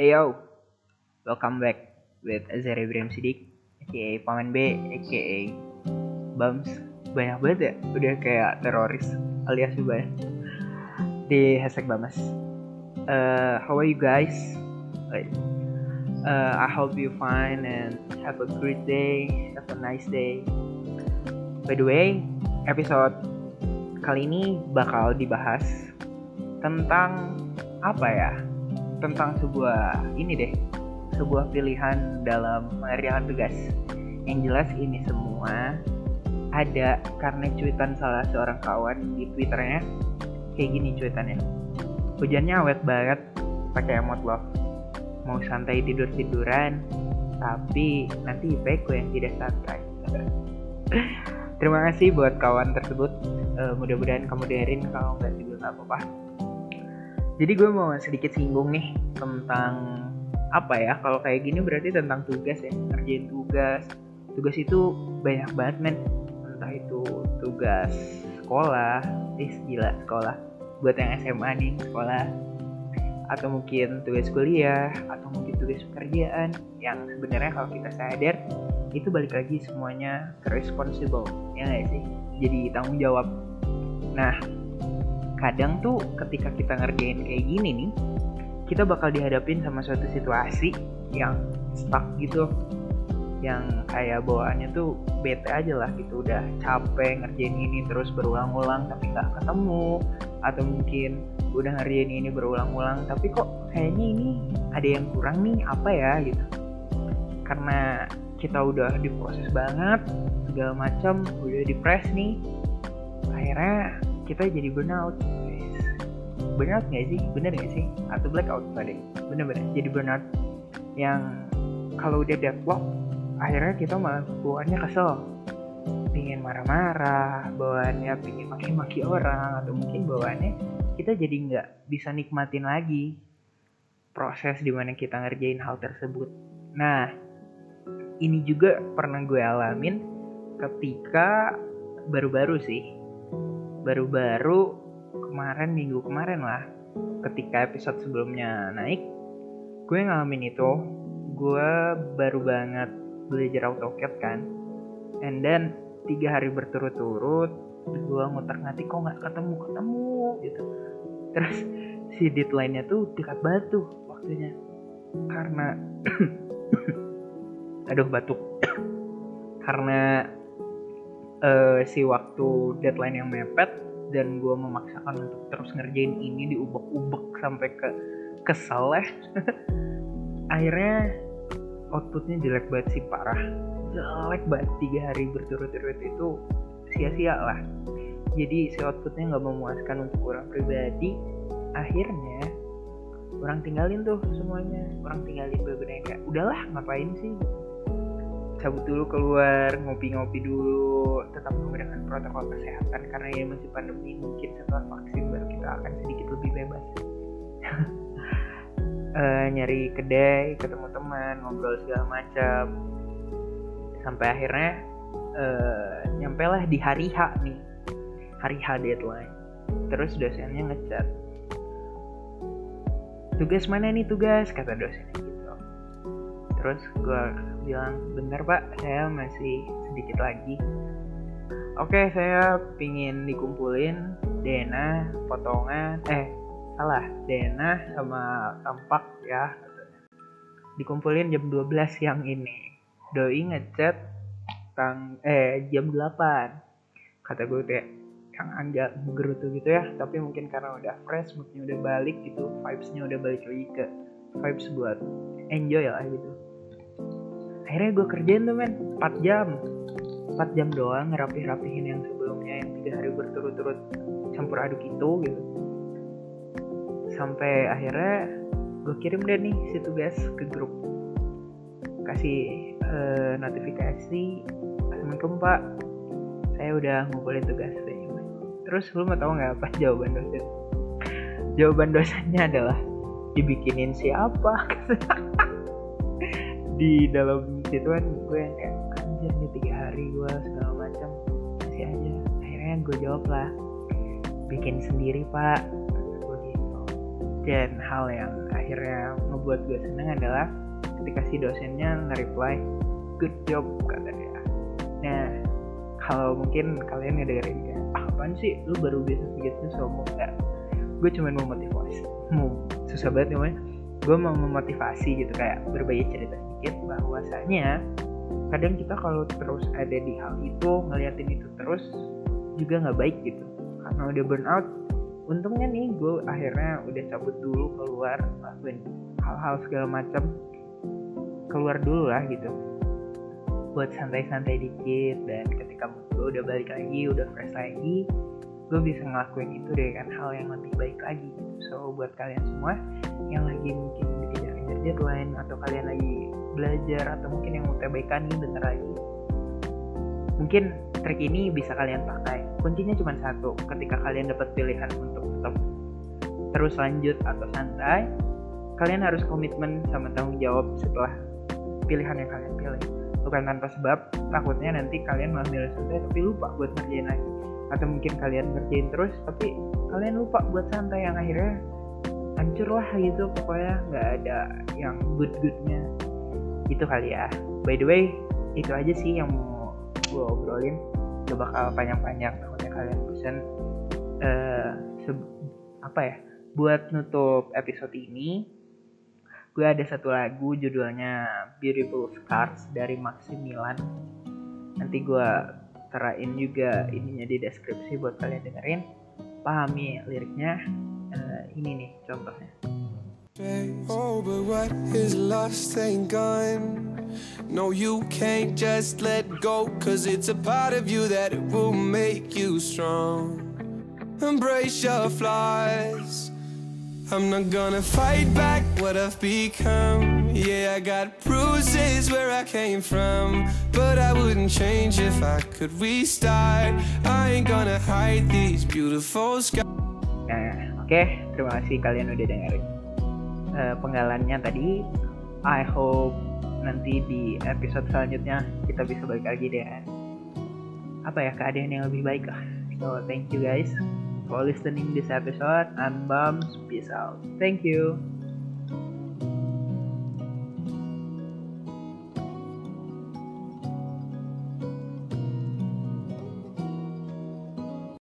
Hey welcome back with Azhar Ibrahim Sidik, aka Paman B, aka Bams. Banyak banget ya, udah kayak teroris alias juga ya. Di hashtag Bamas. Uh, how are you guys? Uh, I hope you fine and have a great day, have a nice day. By the way, episode kali ini bakal dibahas tentang apa ya? Tentang sebuah ini deh, sebuah pilihan dalam mengerjakan tugas. Yang jelas ini semua ada karena cuitan salah seorang kawan di twitternya kayak gini cuitannya. Hujannya awet banget, pakai emot love. Mau santai tidur tiduran, tapi nanti IPku yang tidak santai. Terima kasih buat kawan tersebut. Uh, mudah-mudahan kamu dengerin kalau nggak juga nggak apa-apa. Jadi gue mau sedikit singgung nih tentang apa ya? Kalau kayak gini berarti tentang tugas ya, ngerjain tugas. Tugas itu banyak banget men. Entah itu tugas sekolah, eh gila sekolah. Buat yang SMA nih sekolah, atau mungkin tugas kuliah, atau mungkin tugas pekerjaan yang sebenarnya kalau kita sadar itu balik lagi semuanya responsible ya nggak sih jadi tanggung jawab nah kadang tuh ketika kita ngerjain kayak gini nih kita bakal dihadapin sama suatu situasi yang stuck gitu. Yang kayak bawaannya tuh bete aja lah gitu. Udah capek ngerjain ini terus berulang-ulang tapi nggak ketemu. Atau mungkin udah ngerjain ini berulang-ulang tapi kok kayaknya ini ada yang kurang nih apa ya gitu. Karena kita udah diproses banget segala macam udah depres nih. Akhirnya kita jadi burnout. Burnout nggak sih? Bener nggak sih? Atau blackout tadi bener-bener jadi burnout yang kalau udah deadlock akhirnya kita malah bawaannya kesel. Pingin marah-marah bawaannya pingin maki-maki orang atau mungkin bawaannya kita jadi nggak bisa nikmatin lagi proses di mana kita ngerjain hal tersebut. Nah ini juga pernah gue alamin ketika baru-baru sih baru-baru kemarin minggu kemarin lah ketika episode sebelumnya naik gue ngalamin itu. Gue baru banget belajar AutoCAD kan. And then tiga hari berturut-turut gue ngutak ngatik kok nggak ketemu ketemu gitu. Terus si deadline-nya tuh dekat tuh waktunya. Karena aduh batuk. Karena uh, si waktu deadline yang mepet dan gue memaksakan untuk terus ngerjain ini diubek-ubek sampai ke kesel ya. Akhirnya outputnya jelek banget sih parah. Jelek banget tiga hari berturut-turut itu sia-sia lah. Jadi si outputnya nggak memuaskan untuk orang pribadi. Akhirnya orang tinggalin tuh semuanya. Orang tinggalin beberapa kayak udahlah ngapain sih cabut dulu keluar ngopi-ngopi dulu tetap menggunakan protokol kesehatan karena ini masih pandemi mungkin setelah vaksin baru kita akan sedikit lebih bebas. Uh, nyari kedai ketemu teman ngobrol segala macam. Sampai akhirnya uh, nyampe lah di hari H nih hari H deadline. Terus dosennya ngechat. Tugas mana nih tugas? Kata dosennya gitu terus gue bilang bener pak saya masih sedikit lagi. Oke saya pingin dikumpulin DNA potongan eh salah DNA sama tampak ya dikumpulin jam 12 siang ini. Doi ngechat tang eh jam 8 kata gue kayak yang agak menggerutu gitu ya tapi mungkin karena udah fresh moodnya udah balik gitu vibesnya udah balik lagi ke vibes buat enjoy lah gitu akhirnya gue kerjain tuh men. 4 jam. 4 jam doang ngerapih-rapihin yang sebelumnya yang tiga hari berturut-turut campur aduk itu gitu. Sampai akhirnya gue kirim deh nih si tugas ke grup. Kasih uh, notifikasi assalamualaikum pak. Saya udah ngumpulin tugas deh. Terus lu mau tau nggak apa jawaban dosen? Jawaban dosennya adalah dibikinin siapa? Di dalam situan gue yang kayak anjir nih tiga hari gue segala macam masih aja. Akhirnya gue jawab lah. Bikin sendiri pak. Gue gitu. Dan hal yang akhirnya membuat gue seneng adalah ketika si dosennya nge-reply good job kata dia. Nah kalau mungkin kalian ngedengerin kayak ah, apaan sih? Lu baru bisa begitu sombong. Enggak gue cuma mau motivasi. Mau susah banget namanya gue mau memotivasi gitu kayak berbagi cerita sedikit bahwasanya kadang kita kalau terus ada di hal itu ngeliatin itu terus juga nggak baik gitu. Karena udah burn out untungnya nih gue akhirnya udah cabut dulu keluar lakuin hal-hal segala macam. Keluar dulu lah gitu. Buat santai-santai dikit dan ketika gue udah balik lagi udah fresh lagi gue bisa ngelakuin itu dengan hal yang lebih baik lagi so buat kalian semua yang lagi mungkin dikejar-kejar deadline atau kalian lagi belajar atau mungkin yang mau TBK nih bentar lagi. Mungkin trik ini bisa kalian pakai. Kuncinya cuma satu ketika kalian dapat pilihan untuk tetap terus lanjut atau santai kalian harus komitmen sama tanggung jawab setelah pilihan yang kalian pilih. Bukan tanpa sebab takutnya nanti kalian milih santai tapi lupa buat ngerjain lagi. Atau mungkin kalian ngerjain terus tapi kalian lupa buat santai yang akhirnya hancur lah gitu pokoknya nggak ada yang good goodnya itu kali ya. By the way itu aja sih yang mau gue obrolin. Gak bakal panjang-panjang takutnya kalian bosan uh, apa ya buat nutup episode ini gue ada satu lagu judulnya Beautiful Scars dari Maximilian. Nanti gue terain juga ininya di deskripsi buat kalian dengerin. Pahami liriknya. Uh, ini nih contohnya Oh, but what is lost ain't gone. No, you can't just let go, cause it's a part of you that will make you strong. Embrace your flaws. I'm not gonna fight back what I've become. Yeah, I got bruises where I came from. But I wouldn't change if I could restart. I ain't gonna hide these beautiful skies. Nah, oke, okay. terima kasih kalian udah dengerin uh, penggalannya tadi. I hope nanti di episode selanjutnya kita bisa balik lagi dengan apa ya keadaan yang lebih baik lah. So thank you guys for listening this episode and bums peace out thank you